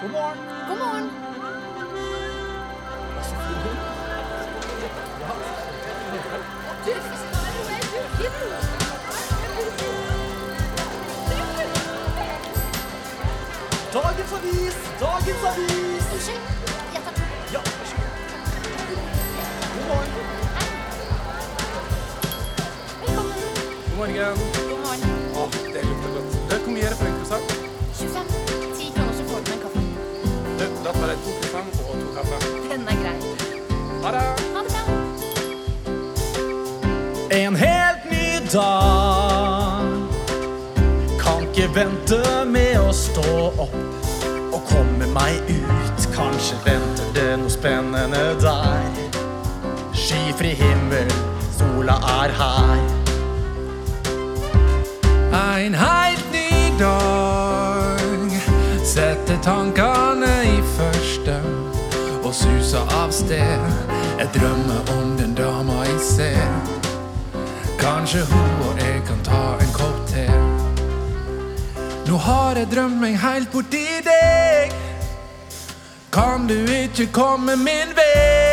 God morgen. God morgen. Dagens avis! Dagens avis! Unnskyld. Jeg tar. Ja, vær så god. God morgen. Velkommen. God morgen. God morgen. Åh, det lukter godt. Hvor mye er det for en croissant? Da tar jeg to croissant og to kaffe. Den er grei. Ha det! Ha det bra. En helt ny dag. Kan ikke vente med å stå opp og komme meg ut. Kanskje venter det noe spennende der. Skyfri himmel, sola er her. En helt ny dag setter tankene og suser av sted. Jeg drømmer om den dama jeg ser. Kanskje hun og jeg kan ta en kopp te. Nå har jeg drømt meg helt borti deg. Kan du ikke komme min vei?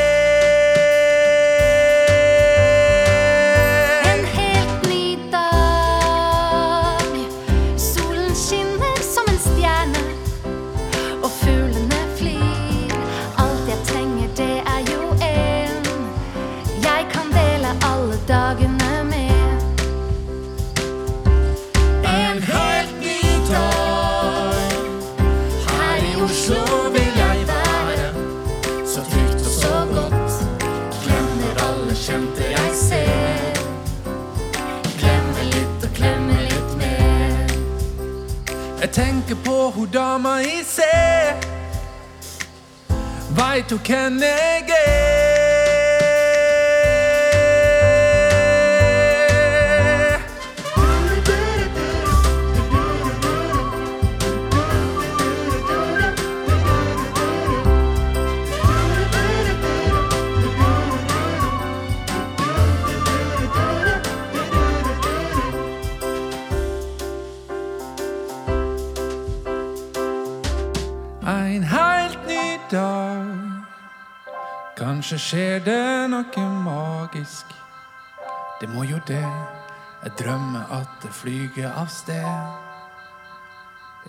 Tenker på hun dama dag. Kanskje skjer det noe magisk. Det må jo det. Jeg drømmer at det flyger av sted.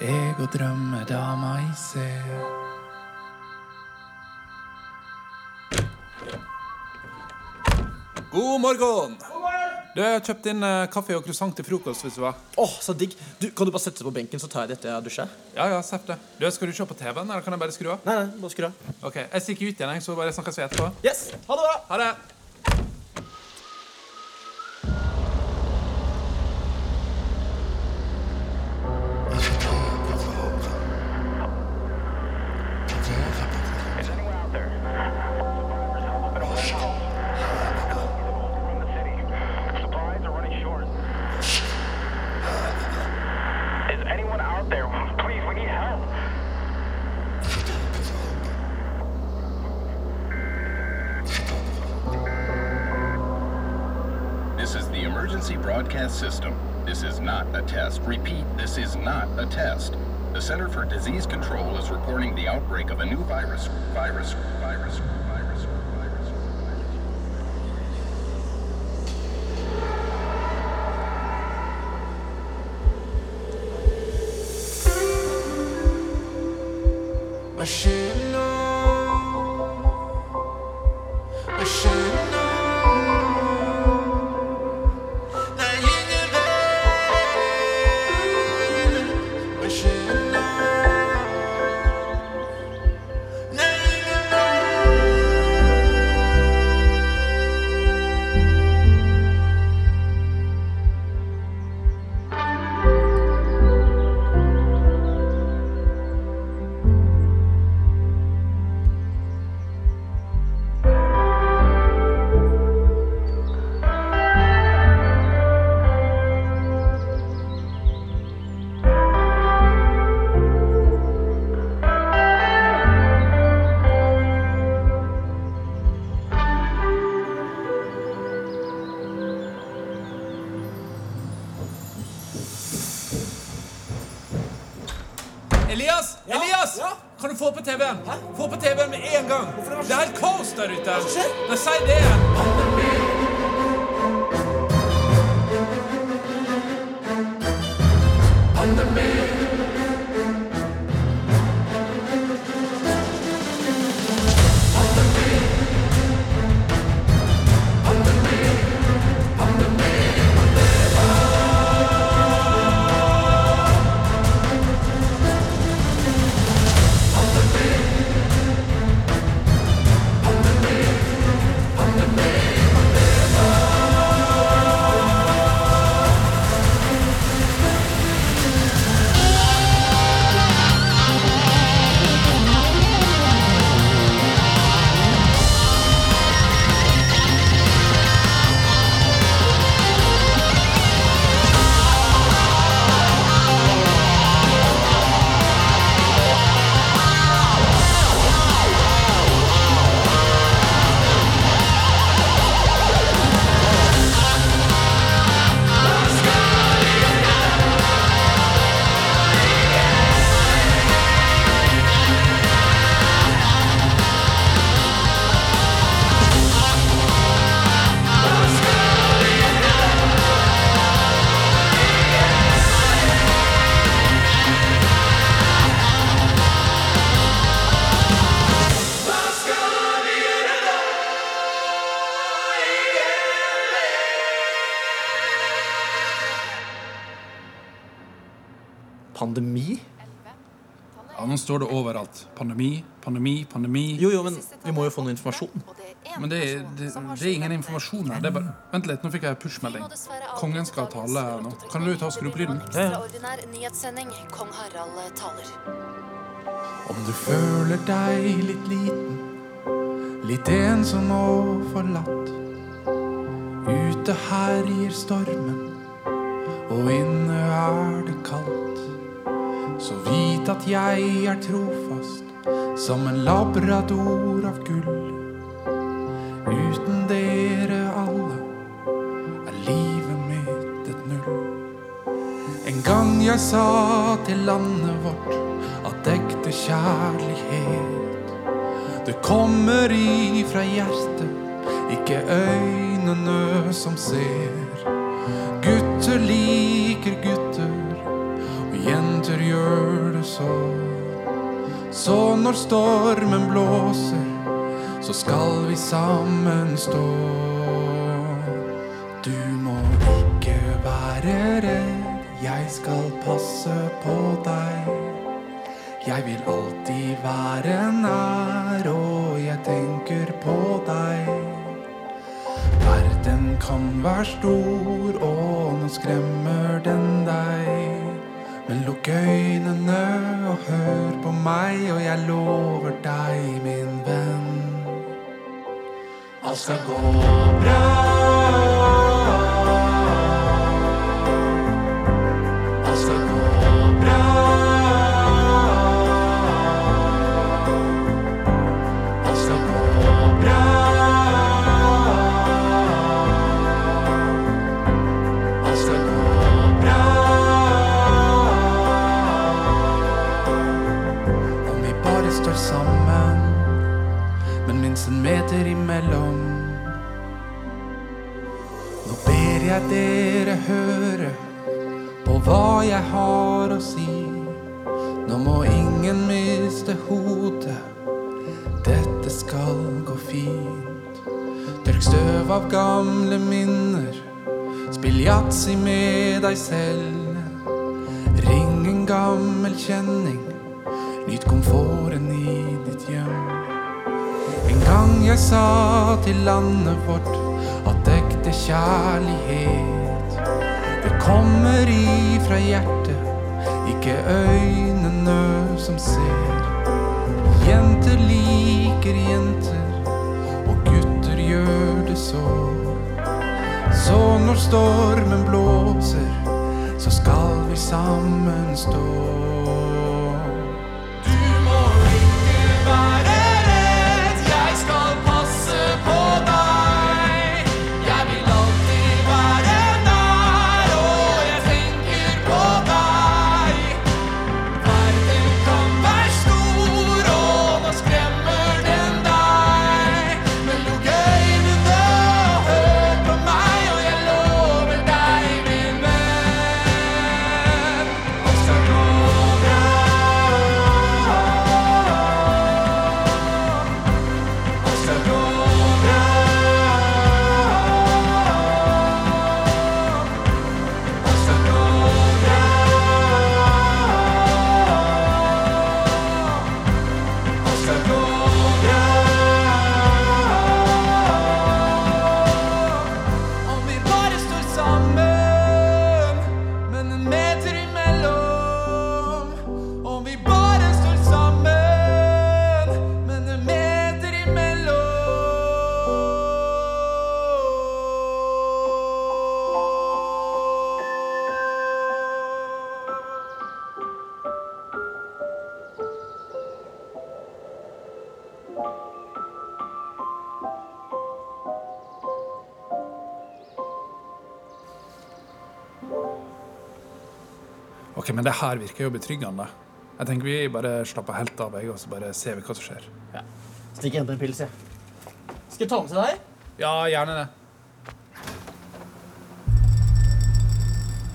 Jeg og drømmedama i ser. God morgen! Du, Jeg har kjøpt inn eh, kaffe og croissant til frokost. hvis du var. Åh, så digg. Du, kan du bare sette deg på benken, så tar jeg dette jeg dusjer? Ja, ja, seff det. Du, Skal du se på TV-en, eller kan jeg bare skru av? Nei, nei, bare skru av. Ok, Jeg stikker ut igjen, jeg, så bare snakkes vi etterpå. Yes, ha det bra. Ha det! Hva skjer Nei, nå står det overalt. Pandemi, pandemi, pandemi. Jo, jo, men vi må jo få noe informasjon. Men det, er- det, det er ingen informasjon her. Det er bare Vent litt, nå fikk jeg push-melding. Kongen skal tale nå. Kan du ta og skru opp lyden? Ekstraordinær nyhetssending. Kong Harald taler. Om du føler deg litt liten, litt ensom og forlatt. Ute herjer stormen, og inne er det kaldt. Så vit at jeg er trofast som en labrador av gull. Uten dere alle er livet mitt et null. En gang jeg sa til landet vårt at ekte kjærlighet Det kommer ifra hjertet, ikke øynene som ser. Gutter liker gutter, og jenter gjør så. Så når stormen blåser, så skal vi sammen stå. Du må ikke være redd, jeg skal passe på deg. Jeg vil alltid være nær, og jeg tenker på deg. Verden kan være stor, og nå skremmer den deg. Men lukk øynene og hør på meg, og jeg lover deg, min venn. Alt skal gå bra. En imellom. Nå ber jeg dere høre på hva jeg har å si. Nå må ingen miste hodet, dette skal gå fint. Tørk støv av gamle minner, spill yatzy med deg selv. Ring en gammel kjenning, nyt komforten i ditt hjem. Gang jeg sa til landet vårt at ekte kjærlighet Det kommer ifra hjertet, ikke øynene som ser. Jenter liker jenter, og gutter gjør det så. Så når stormen blåser, så skal vi sammen stå. Men det her virker jo betryggende. Jeg tenker vi bare slapper helt av, jeg, og så bare ser vi hva som skjer. Stikk og hente en pils, jeg. Skal jeg ta med til deg? Ja, gjerne det.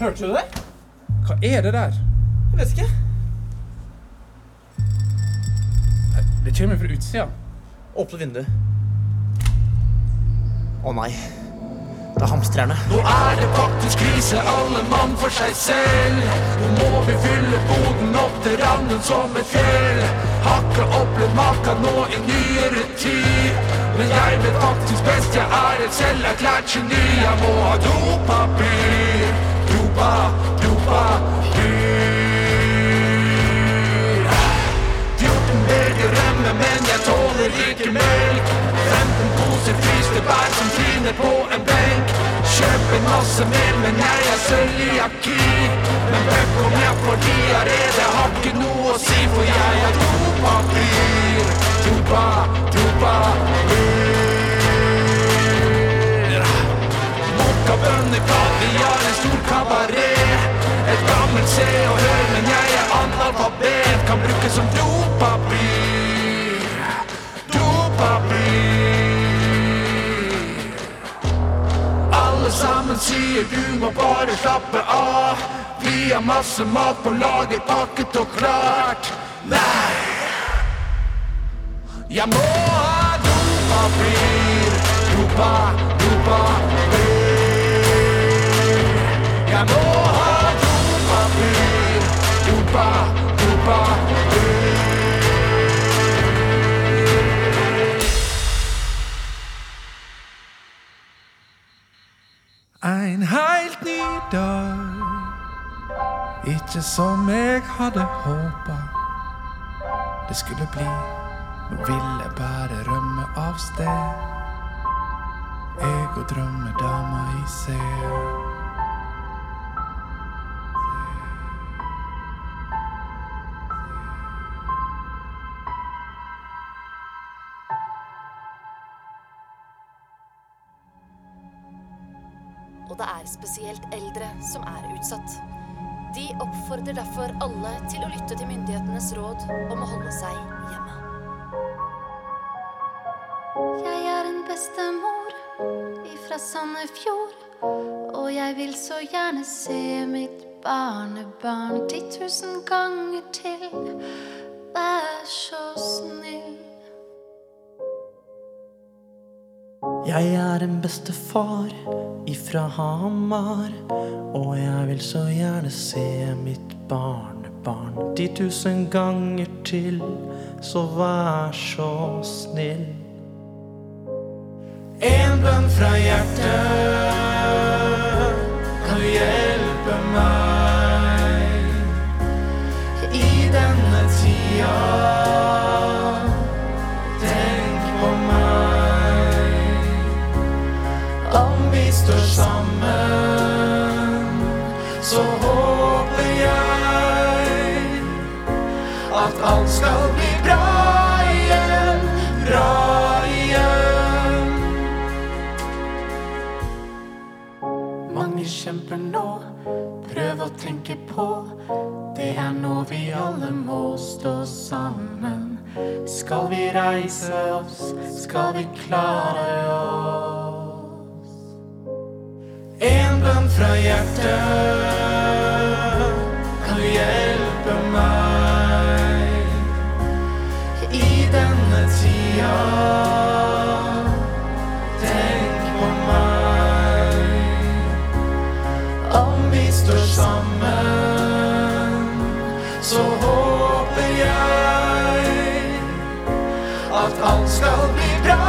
Hørte du det? Hva er det der? Jeg vet ikke. Det kommer fra utsida. Åpne vinduet. Å nei. Det er hamstrerne. Nå er det faktisk krise, alle mann for seg selv. Nå må vi fylle boden opp til randen som et fjell. Har ikke opplevd maka nå i nyere tid. Men jeg vet faktisk best, jeg er et selverklært geni. Jeg må ha dopapir. Dopa, dopapir. 14 beger rømme, men jeg tåler ikke melk. 15 poser fryste bær som tiner på en benk. Kjøper masse mer, men jeg er cøliaki. Men bøkk om jeg diaré, det har ikke noe å si, for jeg er dopapir. Dopa, dopapir. Mokkabønner, kaviar, en stor kabaret. Et gammelt Se og Hør, men jeg er analfabet. Kan brukes som dopapir. Dopapir. Alle sammen sier du må bare slappe av. Vi har masse mat på lager, pakket og klart. Nei! Jeg må ha dopapir. Dopa, dopapir. Jeg må ha Ikke som jeg hadde håpa det skulle bli. Nå ville bare rømme av sted. Jeg og drømmedama i seg. og det er spesielt eldre som er utsatt. De oppfordrer derfor alle til å lytte til myndighetenes råd om å holde seg hjemme. Jeg er en bestemor ifra Sandefjord. Og jeg vil så gjerne se mitt barnebarn ti tusen ganger til. Vær så snill. Jeg er en bestefar ifra Hamar, og jeg vil så gjerne se mitt barnebarn ti tusen ganger til, så vær så snill. En bønn fra hjertet kan du hjelpe står sammen, så håper jeg at alt skal bli bra igjen, bra igjen. Mange kjemper nå, prøv å tenke på. Det er nå vi alle må stå sammen. Skal vi reise oss, skal vi klare oss. En bønn fra hjertet. Kan du hjelpe meg i denne tida. Tenk på meg. Om vi står sammen, så håper jeg at alt skal bli bra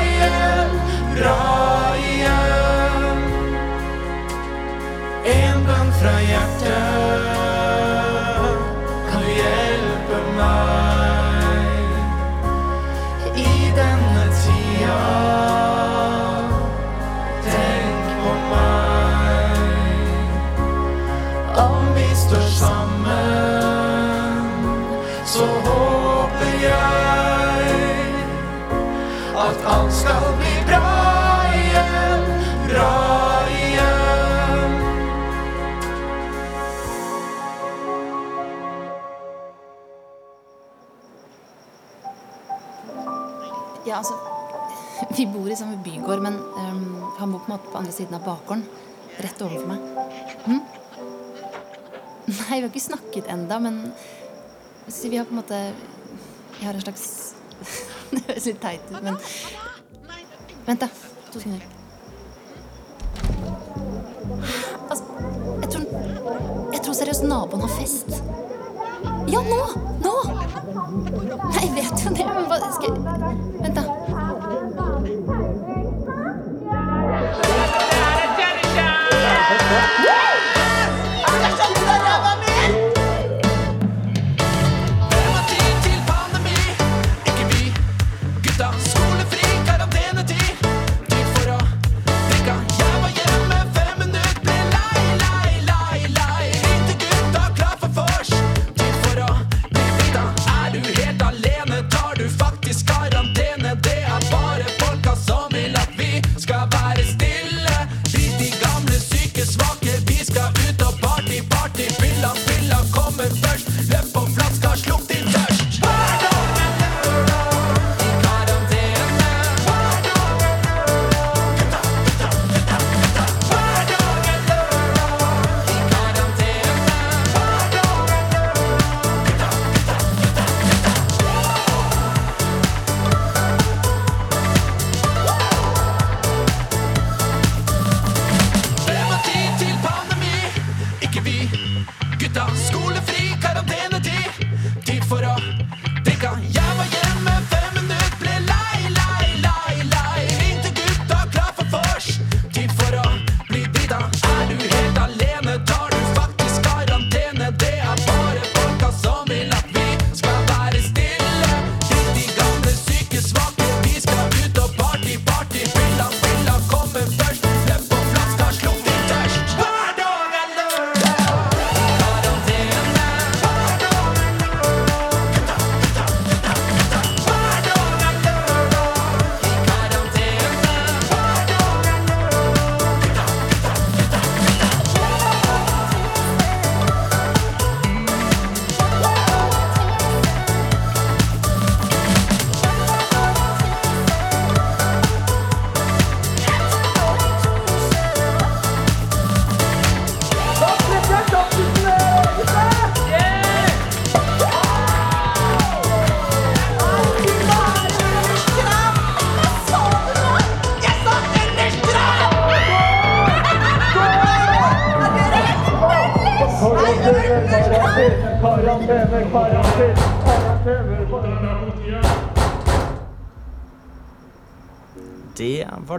igjen, bra fra hjertet kan du hjelpe meg i denne tida. Tenk på meg om vi står sammen, så håper jeg at alt skal altså, vi bor i samme bygård, men um, han bor på en måte på andre siden av bakgården. Rett overfor meg. Hm? Nei, vi har ikke snakket enda, men så vi har på en måte Jeg har en slags Det høres litt teit ut, men Vent, da. To sekunder. Altså, jeg tror, jeg tror seriøst naboen har fest. Ja, nå! Nå! Nei, jeg vet jo det, men hva skal Vent, da. Det Woo!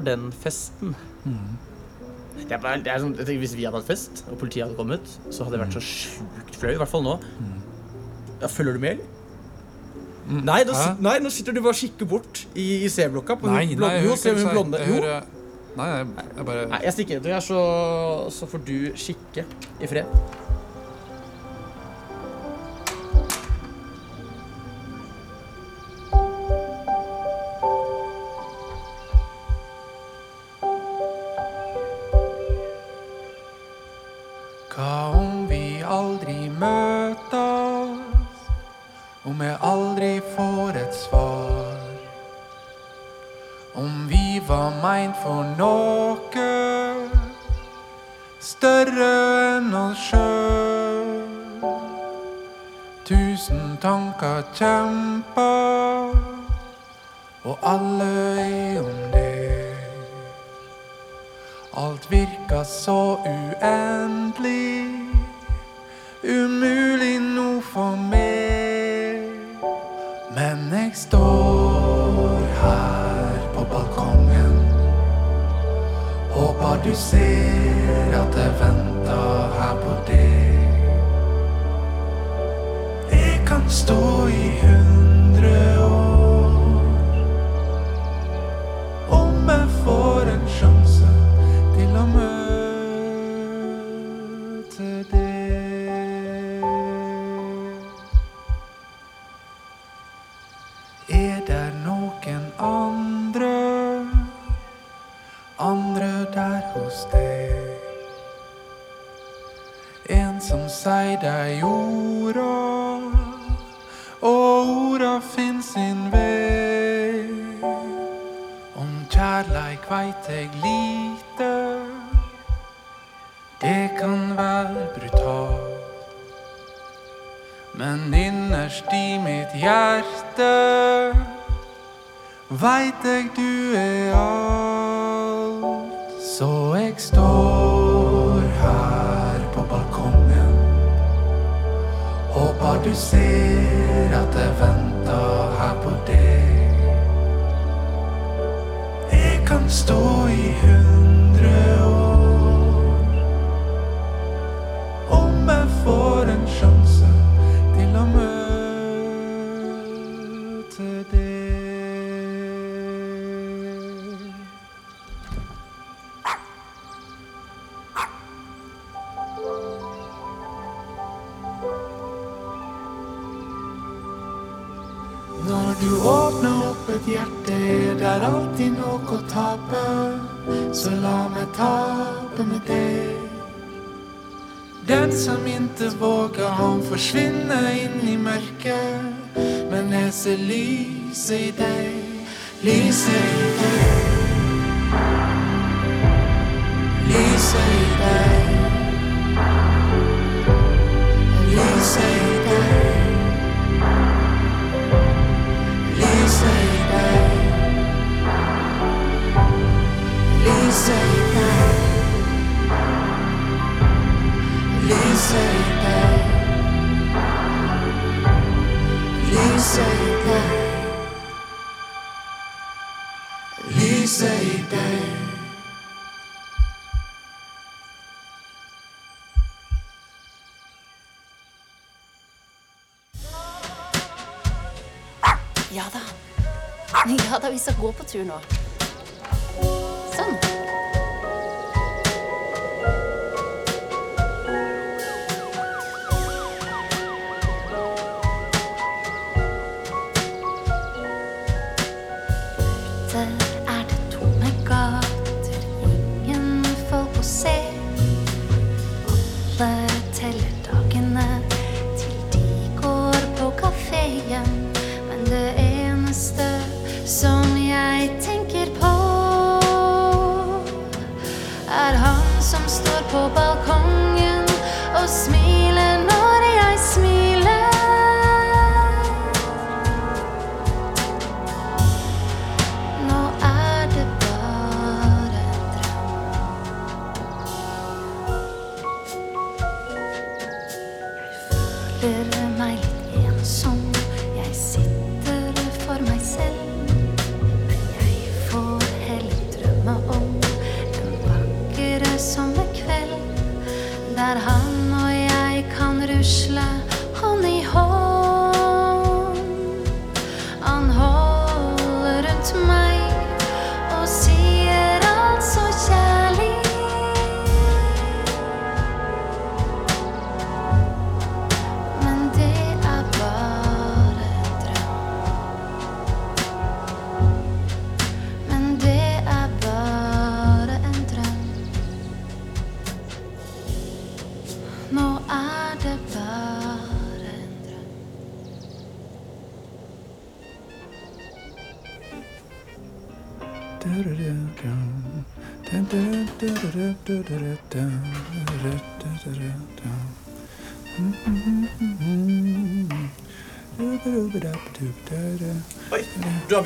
den festen. Mm. Det er, det er sånn, tenker, hvis vi hadde hatt fest, og politiet hadde kommet, så hadde det vært så sjukt flau. I hvert fall nå. Mm. Ja, følger du med, eller? Mm. Nei, da, nei, nå sitter du bare og kikker bort i, i C-blokka på nei, hun, nei, jo, se, hun blonde. Jeg hører, nei, jeg, jeg bare Nei, jeg stikker. Du er så Så får du kikke i fred. Alltid noe å tape. Så la meg tape med deg. Den som ikke våger, han forsvinner inn i mørket. Men jeg ser lyset i deg, lyset i deg. Lyset i deg. Lyset i deg. Lyset i deg. Lyset i deg. Lyset i deg. Lyset i deg. Ja da. Ja da, vi skal gå på tur nå.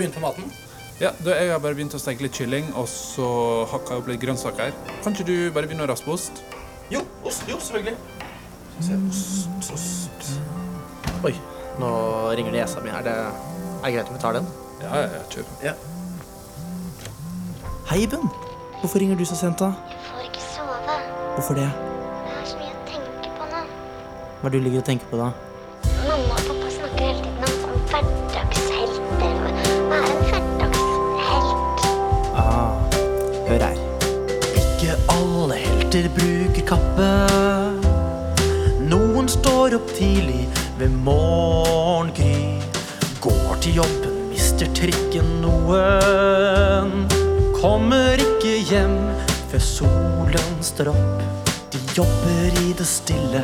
Begynt på maten? Ja, Jeg har bare begynt å steke litt kylling, og så hakka jeg opp litt grønnsaker. Kan ikke du bare begynne å raspe ost? Jo, ost, jo, selvfølgelig. Se, ost, ost. Oi, nå ringer niesa mi her. Det er greit om vi tar den? Ja, ja, ja, kjør. Ja. Hei, Iben. Hvorfor ringer du så sent, da? Jeg Får ikke sove. Hvorfor det? Det er så mye å tenke på nå. Hva er det du ligger og tenker på, da? Kappe. Noen står opp tidlig ved morgengry. Går til jobben, mister trikken noen. Kommer ikke hjem før solen står opp. De jobber i det stille,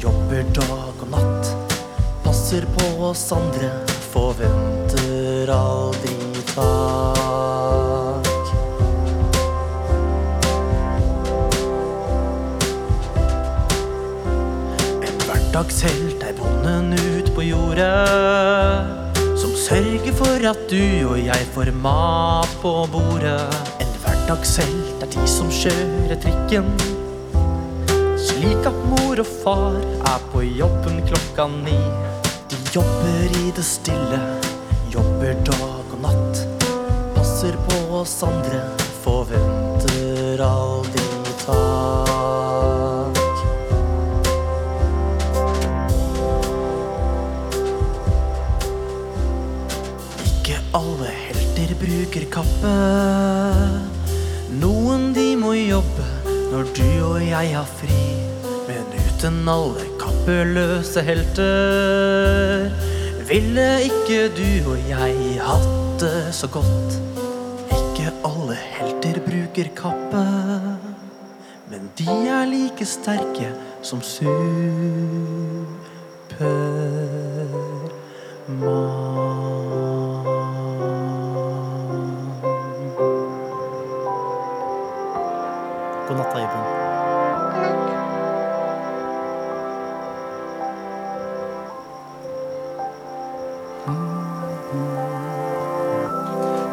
jobber dag og natt. Passer på oss andre, forventer aldri takk. Hverdagshelt er bonden ut på jordet. Som sørger for at du og jeg får mat på bordet. En hverdagshelt er de som kjører trikken. Slik at mor og far er på jobben klokka ni. De jobber i det stille, jobber dag og natt. Passer på oss andre, forventer aldri takk. Bruker kappe. Noen de må jobbe når du og jeg har fri. Men uten alle kappeløse helter ville ikke du og jeg hatt det så godt. Ikke alle helter bruker kappe, men de er like sterke som Supermann.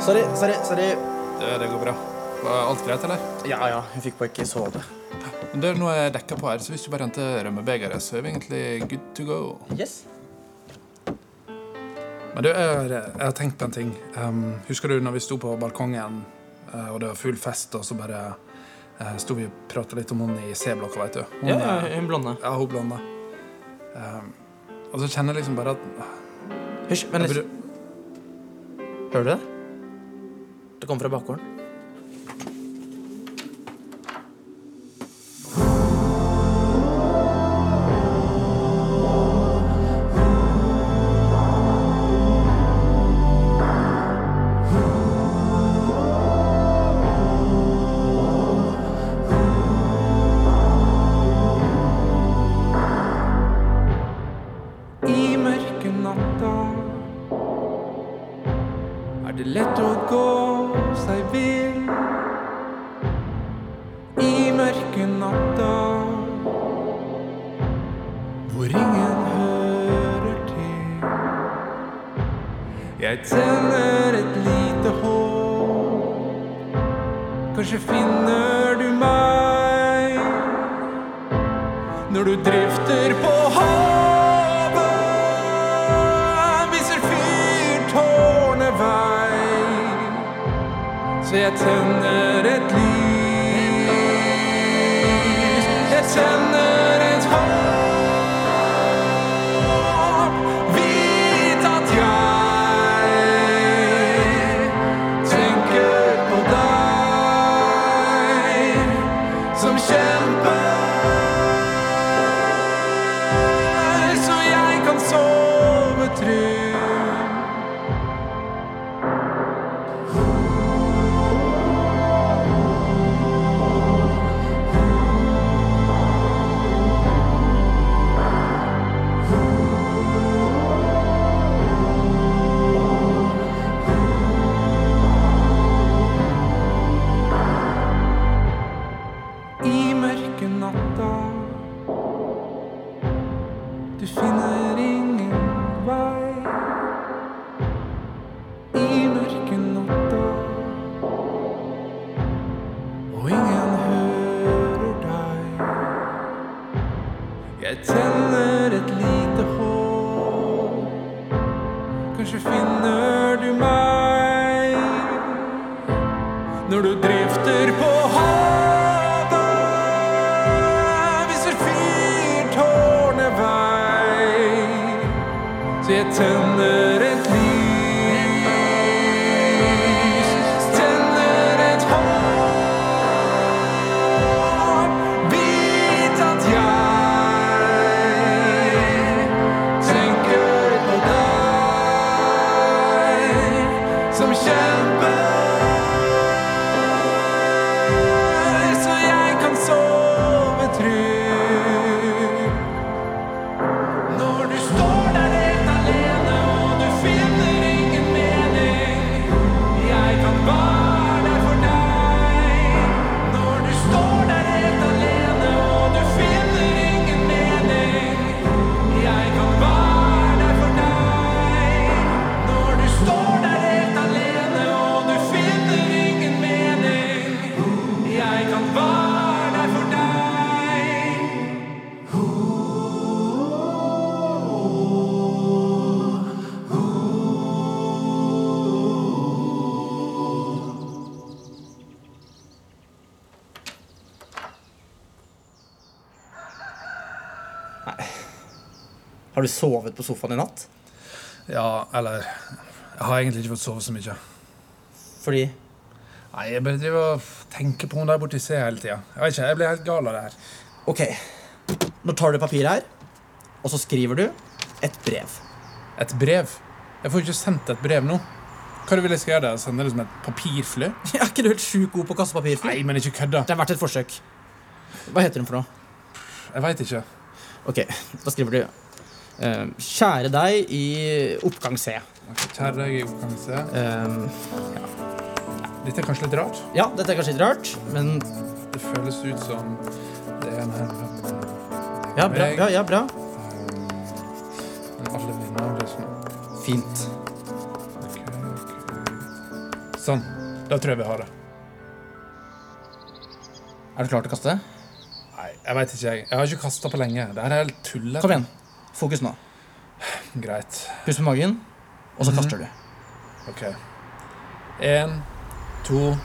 Sorry, sorry, sorry. Det, det går bra. Var alt greit, eller? Ja, ja, hun fikk bare ikke sove. Men det, er jeg dekker på her, så hvis du bare henter rømmebegeret, så er vi egentlig good to go. Yes. Men du, jeg, har- jeg har tenkt på en ting. Um, husker du når vi sto på balkongen, eh, og det var full fest, og så bare uh, sto vi og prata litt om hun i C-blokka, vet du? Hun, Ja, hun blonde. Ja, hun blonde. Um, og så kjenner jeg liksom bare at Hysj, men Hører du det? Det kommer fra bakgården. Har du sovet på sofaen i natt? Ja, eller Jeg har egentlig ikke fått sove så mye. Fordi Nei, Jeg bare driver og tenker på henne der borte i sted hele tida. Jeg vet ikke, jeg blir helt gal av det her. Ok, nå tar du papiret her, og så skriver du et brev. Et brev? Jeg får ikke sendt et brev nå. Hva vil jeg skal gjøre? det? Sende det som et papirfly? Er ikke du helt sjukt god på å kaste papirfly? Nei, men ikke kødda. Det er verdt et forsøk. Hva heter den for noe? Jeg veit ikke. Ok, da skriver du Kjære deg i oppgang C. Kjære deg i oppgang C. Eh, Dette er kanskje litt rart. ja, dette er kanskje litt rart, men Det føles ut som det er en her ja, bra. Ja, ja, bra. Men alle vinner det sånn. Fint. Sånn. Da tror jeg vi har det. Er du klar til å kaste? Nei, jeg veit ikke, jeg. Jeg har ikke kasta på lenge. Det er helt tullete. Kom igjen. Fokus nå. Greit. Pust med magen, og så kaster du. OK. Én, to,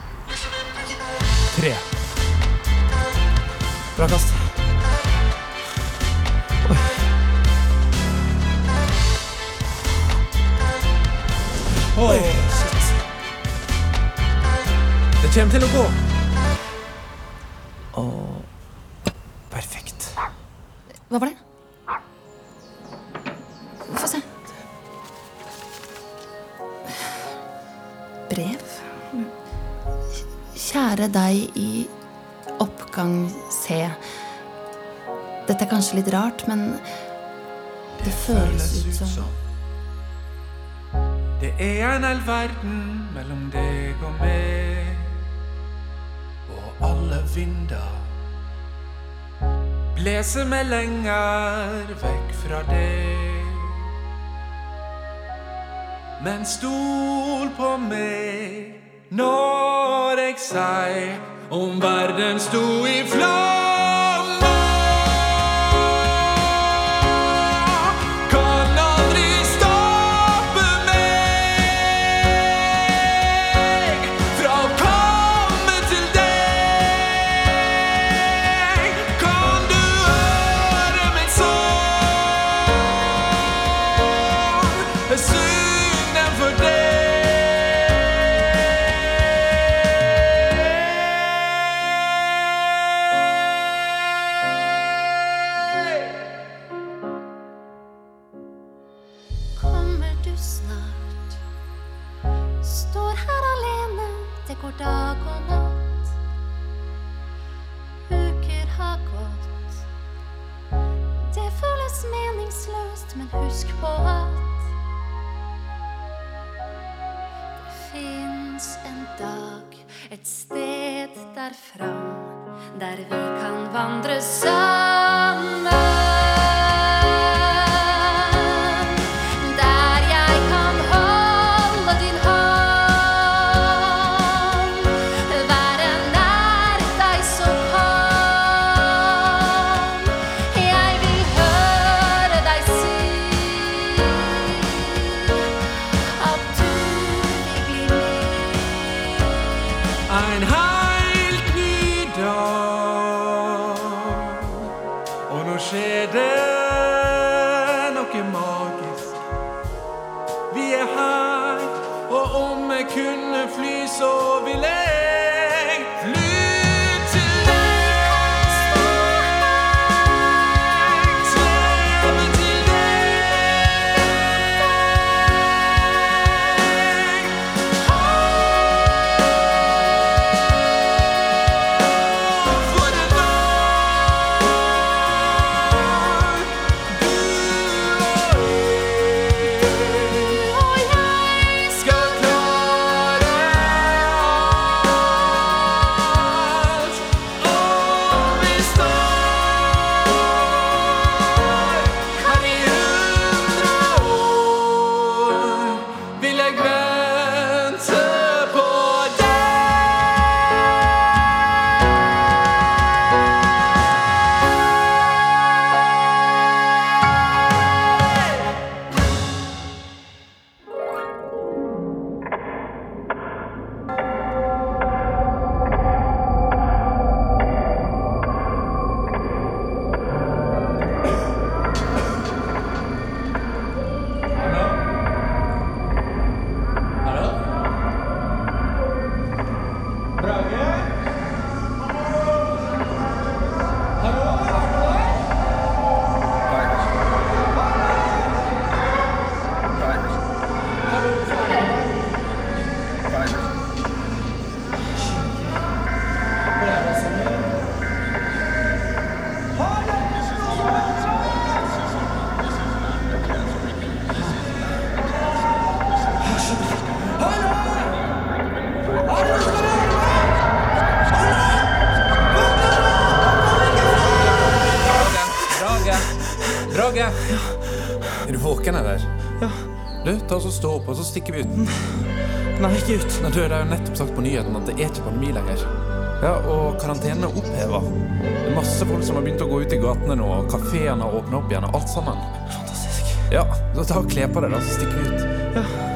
tre. Bra kast. Oi, shit. Det kommer til å gå. Perfekt. Hva var det? Kjære deg i oppgang C. Dette er kanskje litt rart, men det føles ut som Det er en hel verden mellom deg og meg. Og alle vinder blåser meg lenger vekk fra deg. Men stol på meg når jeg sier om verden sto i flammer. Dag, et sted der fram, der vi kan vandre sammen. Er du våken, eller? Ja. Du, ta oss og Stå opp, og så stikker vi ut. Nei, ikke ut. Nei, du, Det er jo nettopp sagt på nyheten at det er ikke pandemi lenger. Ja, Og karantenen er oppheva. Det er masse folk som har begynt å gå ut i gatene nå, og kafeene har åpna opp igjen, og alt sammen. Fantastisk. Ja, så ta og Kle på deg, da, så stikker vi ut. Ja.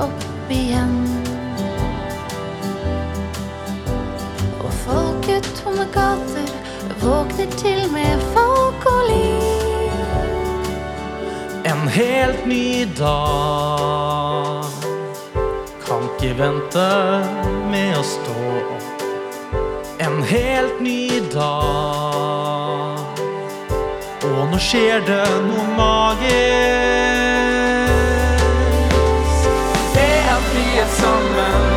Opp igjen. Og folketomme gater våkner til med folk og liv. En helt ny dag. Kan ikke vente med å stå opp. En helt ny dag. Og nå skjer det noe magisk. Er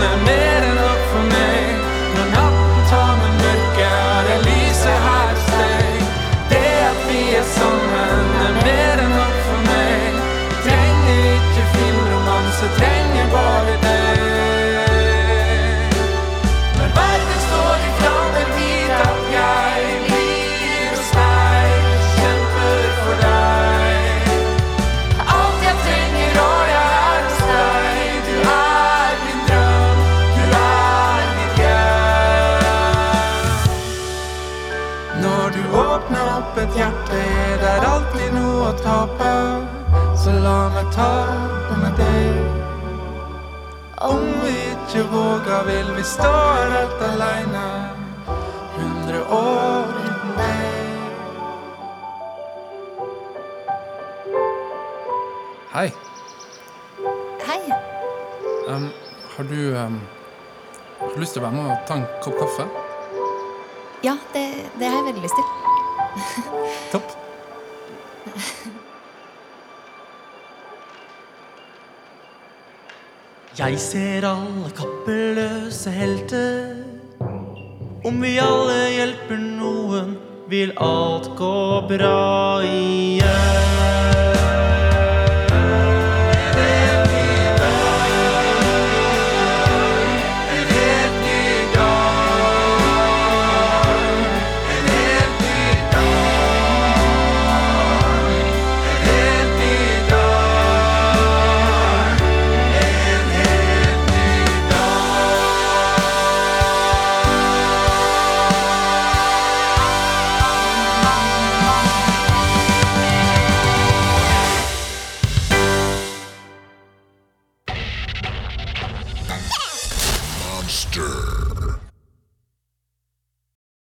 på med deg Om vi ikke våger vil vi stå her helt alene Hundre år uten deg Hei Hei. Um, har du um, har du lyst til å være med og ta en kopp kaffe? Ja, det, det har jeg veldig lyst til. Topp. Jeg ser alle kappeløse helter. Om vi alle hjelper noen, vil alt gå bra igjen.